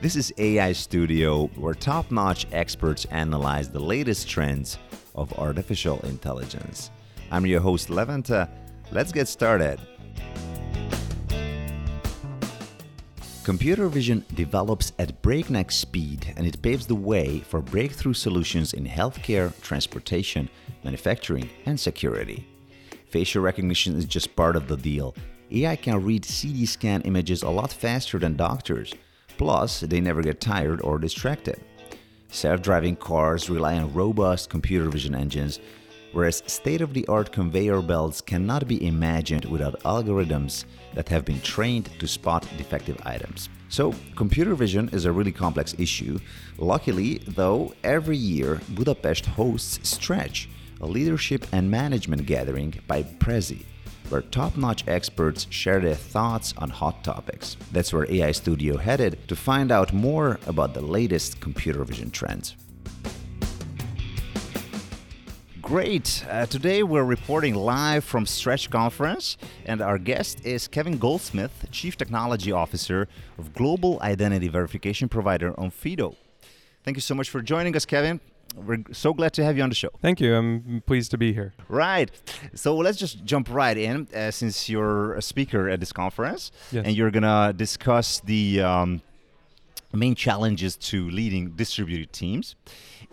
This is AI Studio, where top notch experts analyze the latest trends of artificial intelligence. I'm your host, Levente. Let's get started. Computer vision develops at breakneck speed and it paves the way for breakthrough solutions in healthcare, transportation, manufacturing, and security. Facial recognition is just part of the deal. AI can read CT scan images a lot faster than doctors. Plus, they never get tired or distracted. Self driving cars rely on robust computer vision engines, whereas state of the art conveyor belts cannot be imagined without algorithms that have been trained to spot defective items. So, computer vision is a really complex issue. Luckily, though, every year Budapest hosts Stretch, a leadership and management gathering by Prezi where top notch experts share their thoughts on hot topics. That's where AI Studio headed to find out more about the latest computer vision trends. Great. Uh, today we're reporting live from Stretch Conference, and our guest is Kevin Goldsmith, Chief Technology Officer of global identity verification provider Onfido. Thank you so much for joining us, Kevin we're so glad to have you on the show. Thank you. I'm pleased to be here. Right. So let's just jump right in, uh, since you're a speaker at this conference, yes. and you're gonna discuss the um, main challenges to leading distributed teams.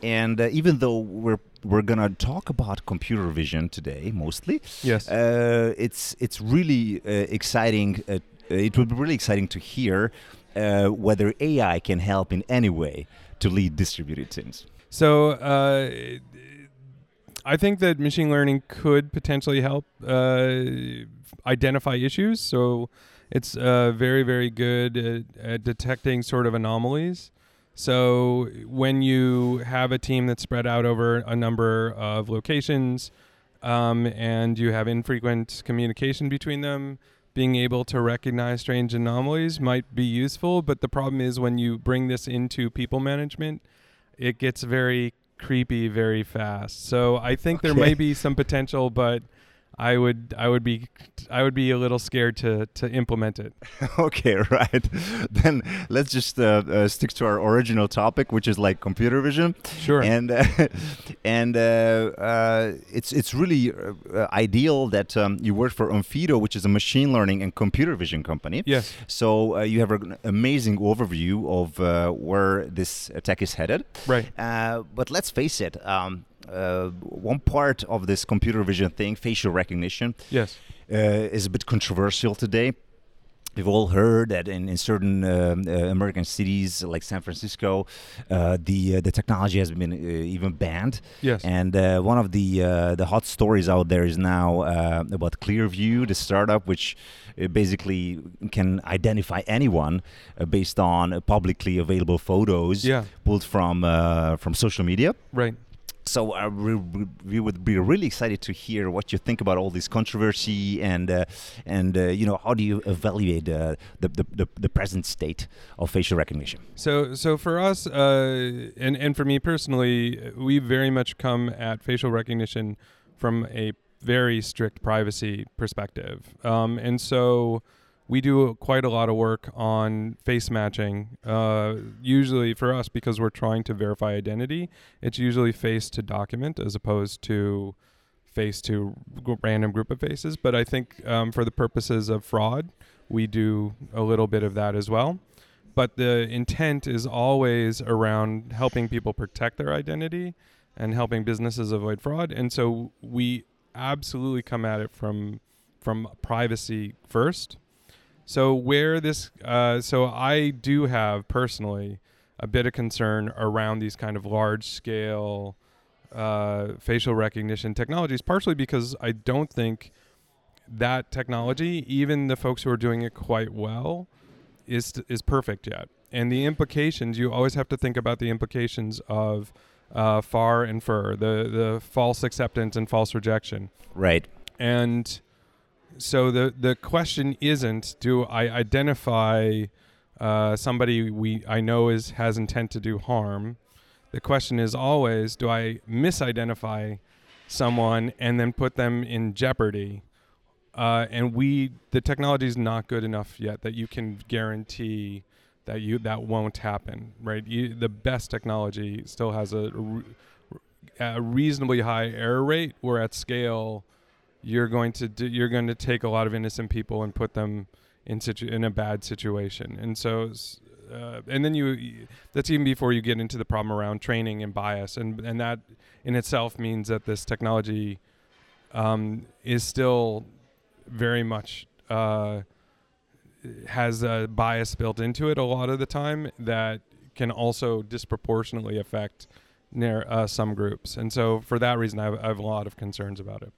And uh, even though we're we're gonna talk about computer vision today mostly, yes, uh, it's it's really uh, exciting. Uh, it would be really exciting to hear uh, whether AI can help in any way to lead distributed teams. So uh, I think that machine learning could potentially help uh, identify issues. So it's uh, very, very good at, at, detecting sort of anomalies. So when you have a team that's spread out over a number of locations um, and you have infrequent communication between them, being able to recognize strange anomalies might be useful. But the problem is when you bring this into people management, it gets very creepy very fast. So I think okay. there may be some potential, but I would I would be I would be a little scared to to implement it. okay, right. Then let's just uh, uh, stick to our original topic, which is like computer vision. Sure. And uh, and uh, uh, it's it's really uh, ideal that um, you work for Onfido, which is a machine learning and computer vision company. Yes. So you have an amazing overview of where this tech is headed. Right. but let's face it. Um, uh, one part of this computer vision thing, facial recognition, yes, uh, is a bit controversial today. We've all heard that in, in certain uh, uh, American cities like San Francisco, uh, the uh, the technology has been uh, even banned. Yes. And uh, one of the the hot stories out there is now about Clearview, the startup which basically can identify anyone based on publicly available photos yeah. pulled from from social media. Right so uh, we, we, would be really excited to hear what you think about all this controversy and uh, and uh, you know how do you evaluate uh, the, the, the, the, present state of facial recognition? So so for us uh, and and for me personally we very much come at facial recognition from a very strict privacy perspective. Um, and so we do quite a lot of work on face matching. Uh, usually for us, because we're trying to verify identity, it's usually face to document as opposed to face to random group of faces. But I think um, for the purposes of fraud, we do a little bit of that as well. But the intent is always around helping people protect their identity and helping businesses avoid fraud. And so we absolutely come at it from from privacy first so where this, uh, so I do have personally a bit of concern around these kind of large scale uh, facial recognition technologies, partially because I don't think that technology, even the folks who are doing it quite well, is is perfect yet. And the implications, you always have to think about the implications of uh, FAR and FRR, the the false acceptance and false rejection. Right. And so the the question isn't do I identify uh, somebody we I know is has intent to do harm. The question is always do I misidentify someone and then put them in jeopardy? Uh, and we the technology is not good enough yet that you can guarantee that you that won't happen, right? You, the best technology still has a, a reasonably high error rate, where at scale, you're going to do, you're going to take a lot of innocent people and put them in situ- in a bad situation, and so. Uh, and then you that's even before you get into the problem around training and bias and and that in itself means that this technology um, is still very much uh, has a bias built into it a lot of the time that can also disproportionately affect near uh, some groups. And so for that reason, I have, I have a lot of concerns about it.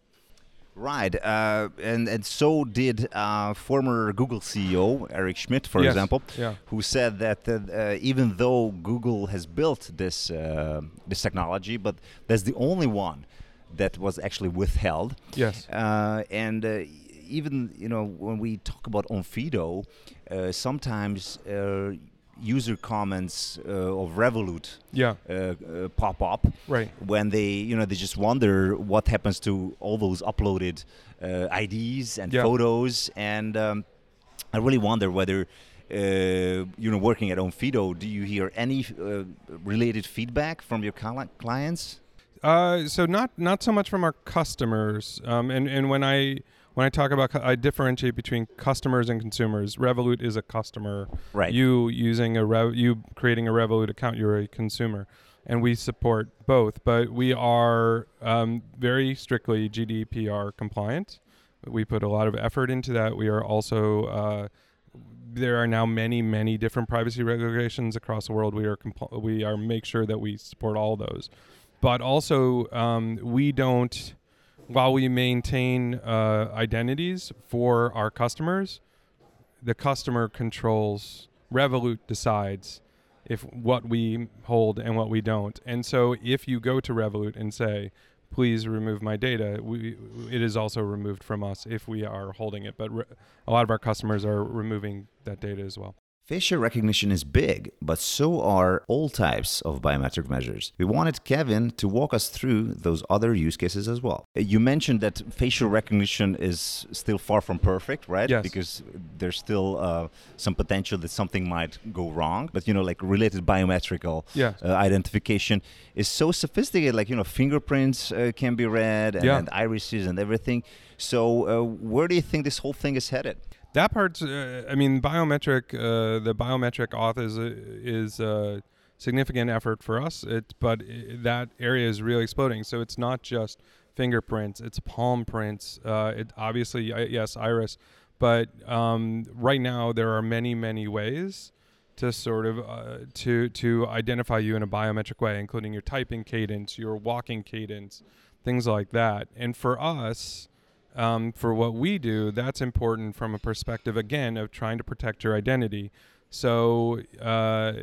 Right, uh, and and so did uh, former Google CEO Eric Schmidt, for Yes, example, yeah. who said that uh, even though Google has built this uh, this technology, but that's the only one that was actually withheld. Yes. Uh, and uh, even you know when we talk about Onfido, uh, sometimes uh, user comments uh, of Revolut Yeah. uh, uh, pop up Right. when they you know they just wonder what happens to all those uploaded uh, IDs and Yeah. photos and um, I really wonder whether uh, you know working at Onfido do you hear any uh, related feedback from your cli- clients Uh, so not not so much from our customers. Um, and and when I when I talk about, I differentiate between customers and consumers. Revolut is a customer. Right. You using a Rev, you creating a Revolut account, you're a consumer, and we support both. But we are um, very strictly GDPR compliant. We put a lot of effort into that. We are also uh, there are now many many different privacy regulations across the world. We are compl- we are make sure that we support all those, but also um, we don't. While we maintain uh, identities for our customers, the customer controls. Revolut decides if what we hold and what we don't. And so if you go to Revolut and say, please remove my data, we, it is also removed from us if we are holding it. But re- a lot of our customers are removing that data as well. Facial recognition is big, but so are all types of biometric measures. We wanted Kevin to walk us through those other use cases as well. Uh, You mentioned that facial recognition is still far from perfect, right? Yes. Because there's still uh, some potential that something might go wrong. But you know, like related biometrical Yeah. uh, identification is so sophisticated. Like you know, fingerprints uh, can be read and, Yeah. and irises and everything. So uh, where do you think this whole thing is headed? That part's, uh, I mean, biometric, uh, the biometric auth is a, is a significant effort for us. It, but i that area is really exploding. So it's not just fingerprints; it's palm prints. Uh, it obviously, yes, iris, but um, right now there are many, many ways to sort of uh, to to identify you in a biometric way, including your typing cadence, your walking cadence, things like that. And for us, um, for what we do, that's important from a perspective again of trying to protect your identity. So, uh,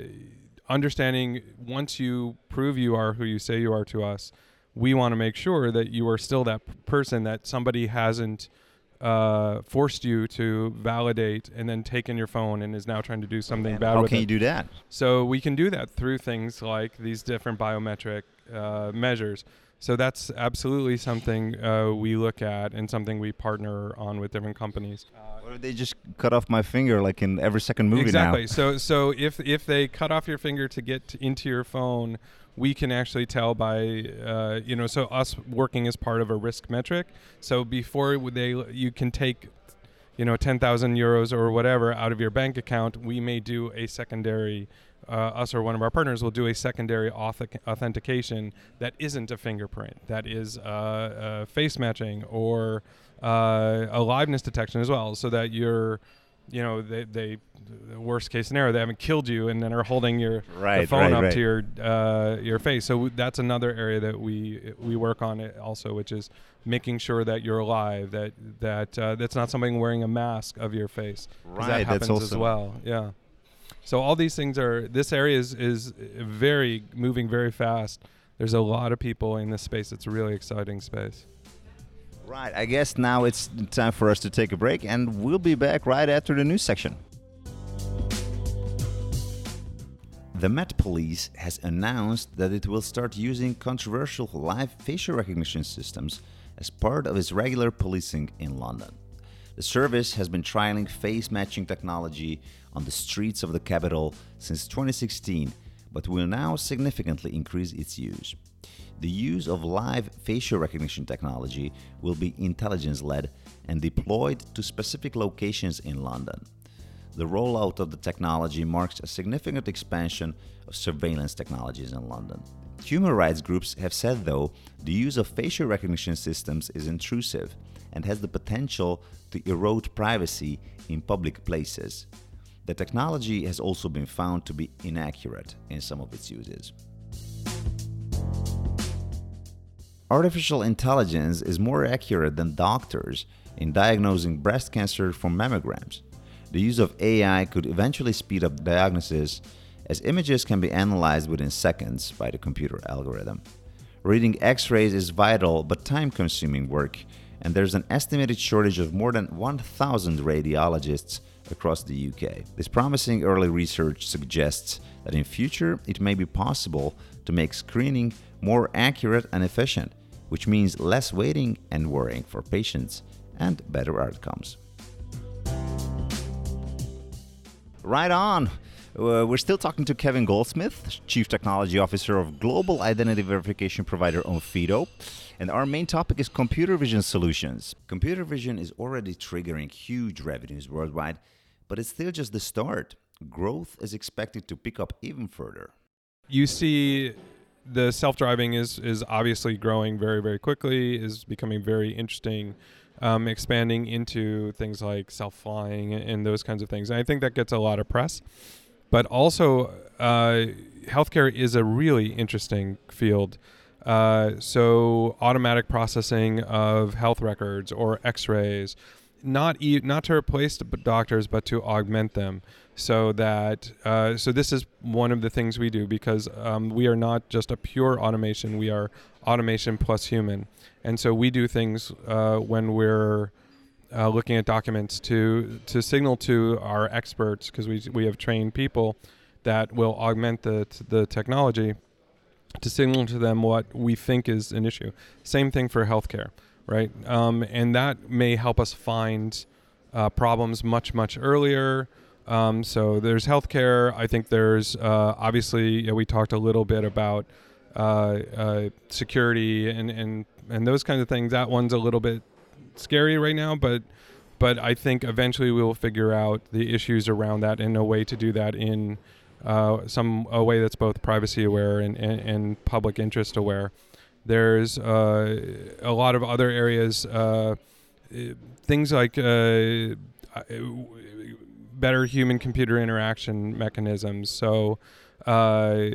understanding once you prove you are who you say you are to us, we want to make sure that you are still that p- person that somebody hasn't uh, forced you to validate and then taken your phone and is now trying to do something And bad how with can it. you do that? So we can do that through things like these different biometric uh, measures. So that's absolutely something uh, we look at and something we partner on with different companies. Or if they just cut off my finger like in every second movie exactly. now. So so if if they cut off your finger to get into your phone, we can actually tell by uh, you know so us working as part of a risk metric. So before they you can take you know 10,000 euros or whatever out of your bank account, we may do a secondary. Uh, us or one of our partners will do a secondary auth- authentication that isn't a fingerprint, that is uh, uh, face matching or uh, a liveness detection as well, so that you're, you know, they, they the worst case scenario they haven't killed you and then are holding your Right, phone right, up right. to your uh, your face. So w- that's another area that we we work on it also, which is making sure that you're alive, that that uh, that's not something wearing a mask of your face Right, that that's happens as well. Yeah. So all these things are this area is is very moving very fast. There's a lot of people in this space. It's a really exciting space. Right, I guess now it's time for us to take a break, and we'll be back right after the news section. The Met Police has announced that it will start using controversial live facial recognition systems as part of its regular policing in London. The service has been trialing face matching technology on the streets of the capital since 2016, but will now significantly increase its use. The use of live facial recognition technology will be intelligence led and deployed to specific locations in London. The rollout of the technology marks a significant expansion of surveillance technologies in London. Human rights groups have said, though, the use of facial recognition systems is intrusive and has the potential to erode privacy in public places. The technology has also been found to be inaccurate in some of its uses. Artificial intelligence is more accurate than doctors in diagnosing breast cancer from mammograms. The use of AI could eventually speed up diagnosis as images can be analyzed within seconds by the computer algorithm. Reading x rays is vital but time consuming work, and there's an estimated shortage of more than 1,000 radiologists across the UK. This promising early research suggests that in future it may be possible to make screening more accurate and efficient, which means less waiting and worrying for patients and better outcomes. Right on. Uh, we're still talking to Kevin Goldsmith, Chief Technology Officer of global identity verification provider Onfido. And our main topic is computer vision solutions. Computer vision is already triggering huge revenues worldwide, but it's still just the start. Growth is expected to pick up even further. You see the self-driving is is obviously growing very very quickly is becoming very interesting um, expanding into things like self-flying and those kinds of things. And I think that gets a lot of press, but also uh, healthcare is a really interesting field. Uh, so automatic processing of health records or X-rays, not e- not to replace the doctors, but to augment them. So that uh, so this is one of the things we do because um, we are not just a pure automation; we are automation plus human. And so we do things uh, when we're uh, looking at documents to to signal to our experts because we we have trained people that will augment the the technology to signal to them what we think is an issue. Same thing for healthcare, right? Um, and that may help us find uh, problems much much earlier. Um, so there's healthcare. I think there's uh, obviously we talked a little bit about uh, uh, security and, and and those kinds of things. That one's a little bit scary right now, but but I think eventually we will figure out the issues around that and a way to do that in uh, some a way that's both privacy aware and, and, and public interest aware. There's uh, a lot of other areas, uh, things like uh, better human computer interaction mechanisms. So uh,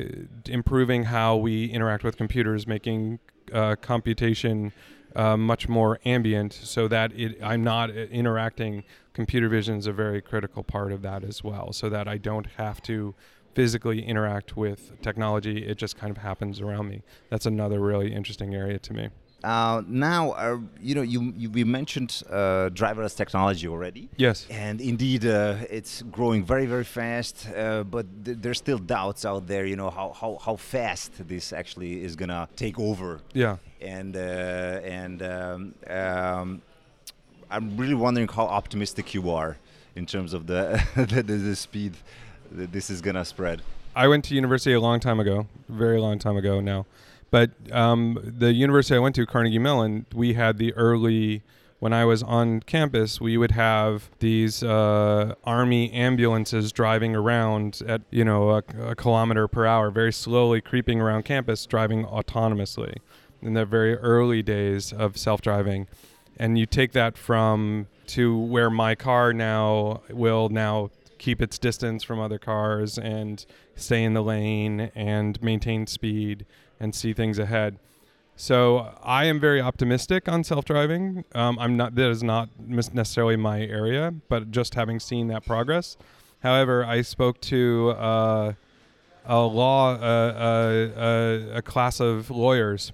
improving how we interact with computers, making uh, computation uh, much more ambient, so that it, I'm not interacting. Computer vision is a very critical part of that as well, so that I don't have to physically interact with technology. It just kind of happens around me. That's another really interesting area to me. Uh, now, uh, you know, you, you we mentioned uh, driverless technology already. Yes. And indeed, uh, it's growing very, very fast. Uh, but th- there's still doubts out there. You know how, how, how fast this actually is gonna take over. Yeah. And uh, and um, um, I'm really wondering how optimistic you are in terms of the the, the speed that this is gonna spread. I went to university a long time ago, very long time ago now. But um, the university I went to, Carnegie Mellon, we had the early when I was on campus, we would have these uh, army ambulances driving around at you know a, a, kilometer per hour, very slowly creeping around campus, driving autonomously in the very early days of self-driving. And you take that from to where my car now will now keep its distance from other cars and stay in the lane and maintain speed and see things ahead. So I am very optimistic on self-driving. Um, I'm not that is not necessarily my area, but just having seen that progress. However, I spoke to uh, a law uh, uh, uh a class of lawyers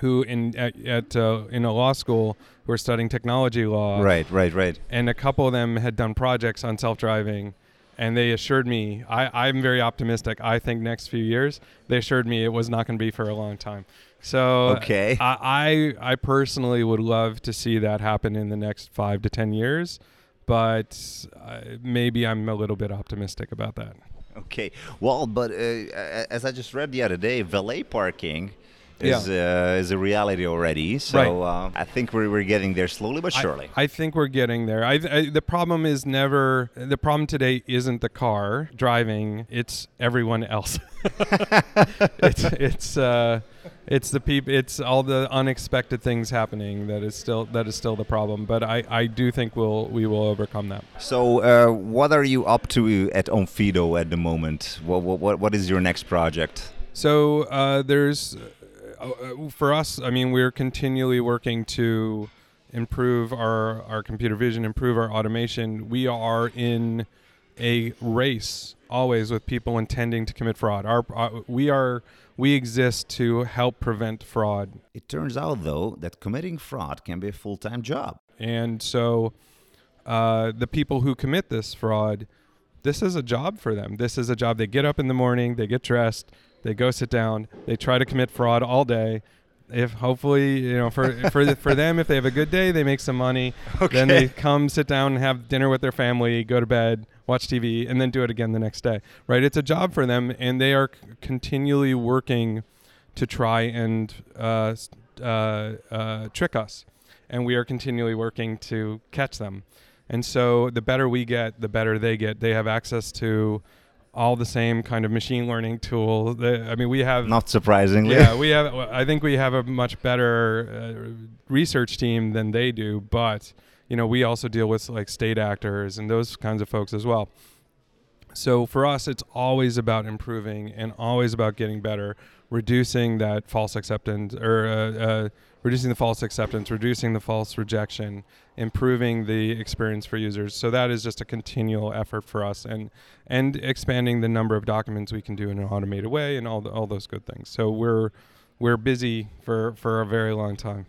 who in at, at uh, in a law school were studying technology law. Right, right, right. And a couple of them had done projects on self-driving and they assured me I, I'm very optimistic. I think next few years they assured me it was not going to be for a long time. So Okay. I, I I personally would love to see that happen in the next five to ten years, but uh, maybe I'm a little bit optimistic about that. Okay. Well, but uh, as I just read the other day, valet parking is uh, is a reality already. So Right. uh, I think we're, we're getting there slowly but surely. I, think we're getting there. I, I, the problem is never the problem today isn't the car driving; it's everyone else. it's it's uh, it's the people. It's all the unexpected things happening that is still that is still the problem. But I, I do think we'll we will overcome that. so uh, what are you up to at Onfido at the moment? What, what, what, is your next project? So uh, there's, for us, I mean, we're continually working to improve our, our computer vision, improve our automation. We are in a race always with people intending to commit fraud. Our, uh, we are we exist to help prevent fraud, It turns out, though, that committing fraud can be a full time job. and so uh, the people who commit this fraud, this is a job for them. This is a job. They get up in the morning, they get dressed, they go sit down, they try to commit fraud all day. If hopefully you know for for for them, if they have a good day, they make some money. Then they come sit down and have dinner with their family, go to bed, watch TV, and then do it again the next day. Right? It's a job for them, and they are c- continually working to try and uh, uh, uh, trick us, and we are continually working to catch them. And so, the better we get, the better they get. They have access to all the same kind of machine learning tools. The- I mean, we have Not surprisingly. yeah, we have. I think we have a much better uh, research team than they do, but you know, we also deal with like state actors and those kinds of folks as well. So for us, it's always about improving and always about getting better, reducing that false acceptance or uh, uh, reducing the false acceptance, reducing the false rejection, improving the experience for users. So that is just a continual effort for us, and and expanding the number of documents we can do in an automated way, and all the, all those good things. So we're we're busy for for a very long time.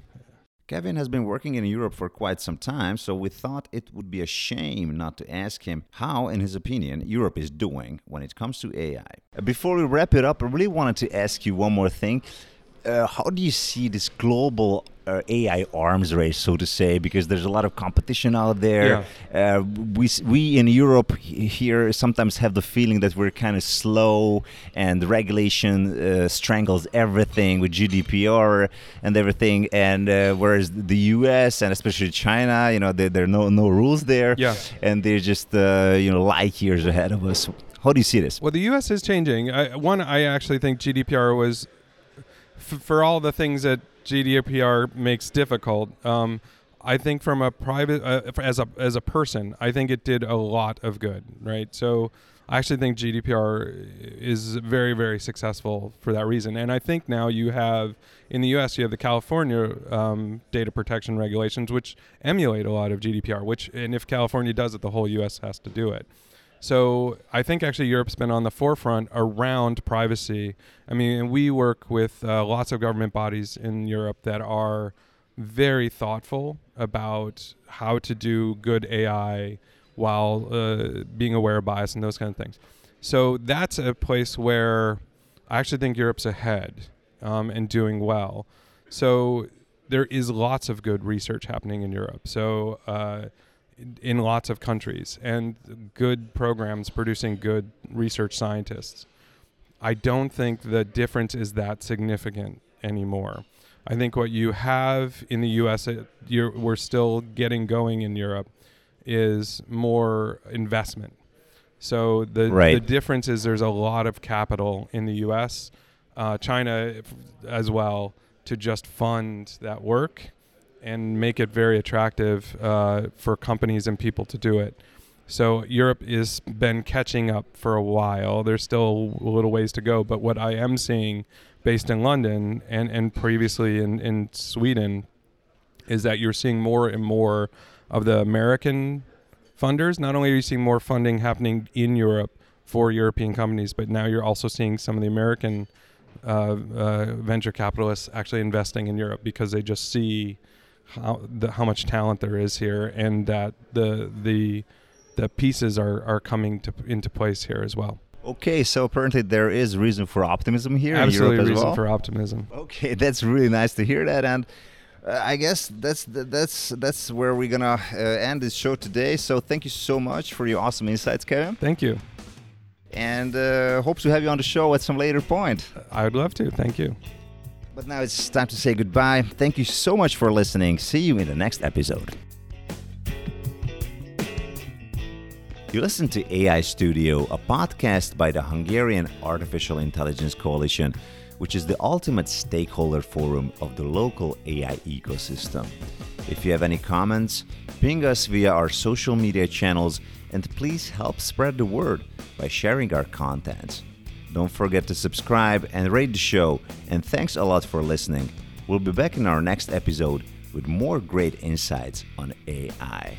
Kevin has been working in Europe for quite some time, so we thought it would be a shame not to ask him how, in his opinion, Europe is doing when it comes to AI. Before we wrap it up, I really wanted to ask you one more thing. Uh, how do you see this global uh, AI arms race, so to say? Because there's a lot of competition out there. Uh, we we in Europe here sometimes have the feeling that we're kind of slow, and regulation uh, strangles everything with GDPR and everything. And uh, whereas the U.S. and especially China, you know, there, there are no no rules there, Yeah. and they're just uh, you know light years ahead of us. How do you see this? Well, the U.S. is changing. I, one, I actually think GDPR was, for all the things that GDPR makes difficult. Um, I think from a private, uh, as a as a person, I think it did a lot of good. Right. So I actually think GDPR is very very successful for that reason. And I think now you have in the U.S. you have the California um, data protection regulations, which emulate a lot of GDPR. Which and if California does it, the whole U.S. has to do it. So I think actually Europe's been on the forefront around privacy. I mean, we work with uh, lots of government bodies in Europe that are very thoughtful about how to do good AI while uh, being aware of bias and those kind of things. So that's a place where I actually think Europe's ahead um, and doing well. So there is lots of good research happening in Europe. So uh, in- lots of countries and good programs producing good research scientists. I don't think the difference is that significant anymore. I think what you have in the U.S., it, you're, we're still getting going in Europe, is more investment. So the the difference is there's a lot of capital in the U.S., uh, China as well, to just fund that work and make it very attractive uh, for companies and people to do it. So Europe has been catching up for a while. There's still a little ways to go, but what I am seeing, based in London and and previously in in Sweden, is that you're seeing more and more of the American funders. Not only are you seeing more funding happening in Europe for European companies, but now you're also seeing some of the American uh, uh, venture capitalists actually investing in Europe because they just see how the, how much talent there is here, and that the the the pieces are, are coming to into place here as well. Okay, so apparently there is reason for optimism here Absolutely in Europe as reason well. for optimism. Okay, that's really nice to hear that, and uh, I guess that's that's that's where we're gonna uh, end this show today. So thank you so much for your awesome insights, Kevin, Thank you. and uh, hope to have you on the show at some later point. I would love to. Thank you. But now it's time to say goodbye. Thank you so much for listening. See you in the next episode. You listen to AI Studio, a podcast by the Hungarian Artificial Intelligence Coalition, which is the ultimate stakeholder forum of the local AI ecosystem. If you have any comments, ping us via our social media channels and please help spread the word by sharing our contents. Don't forget to subscribe and rate the show, and thanks a lot for listening. We'll be back in our next episode with more great insights on AI.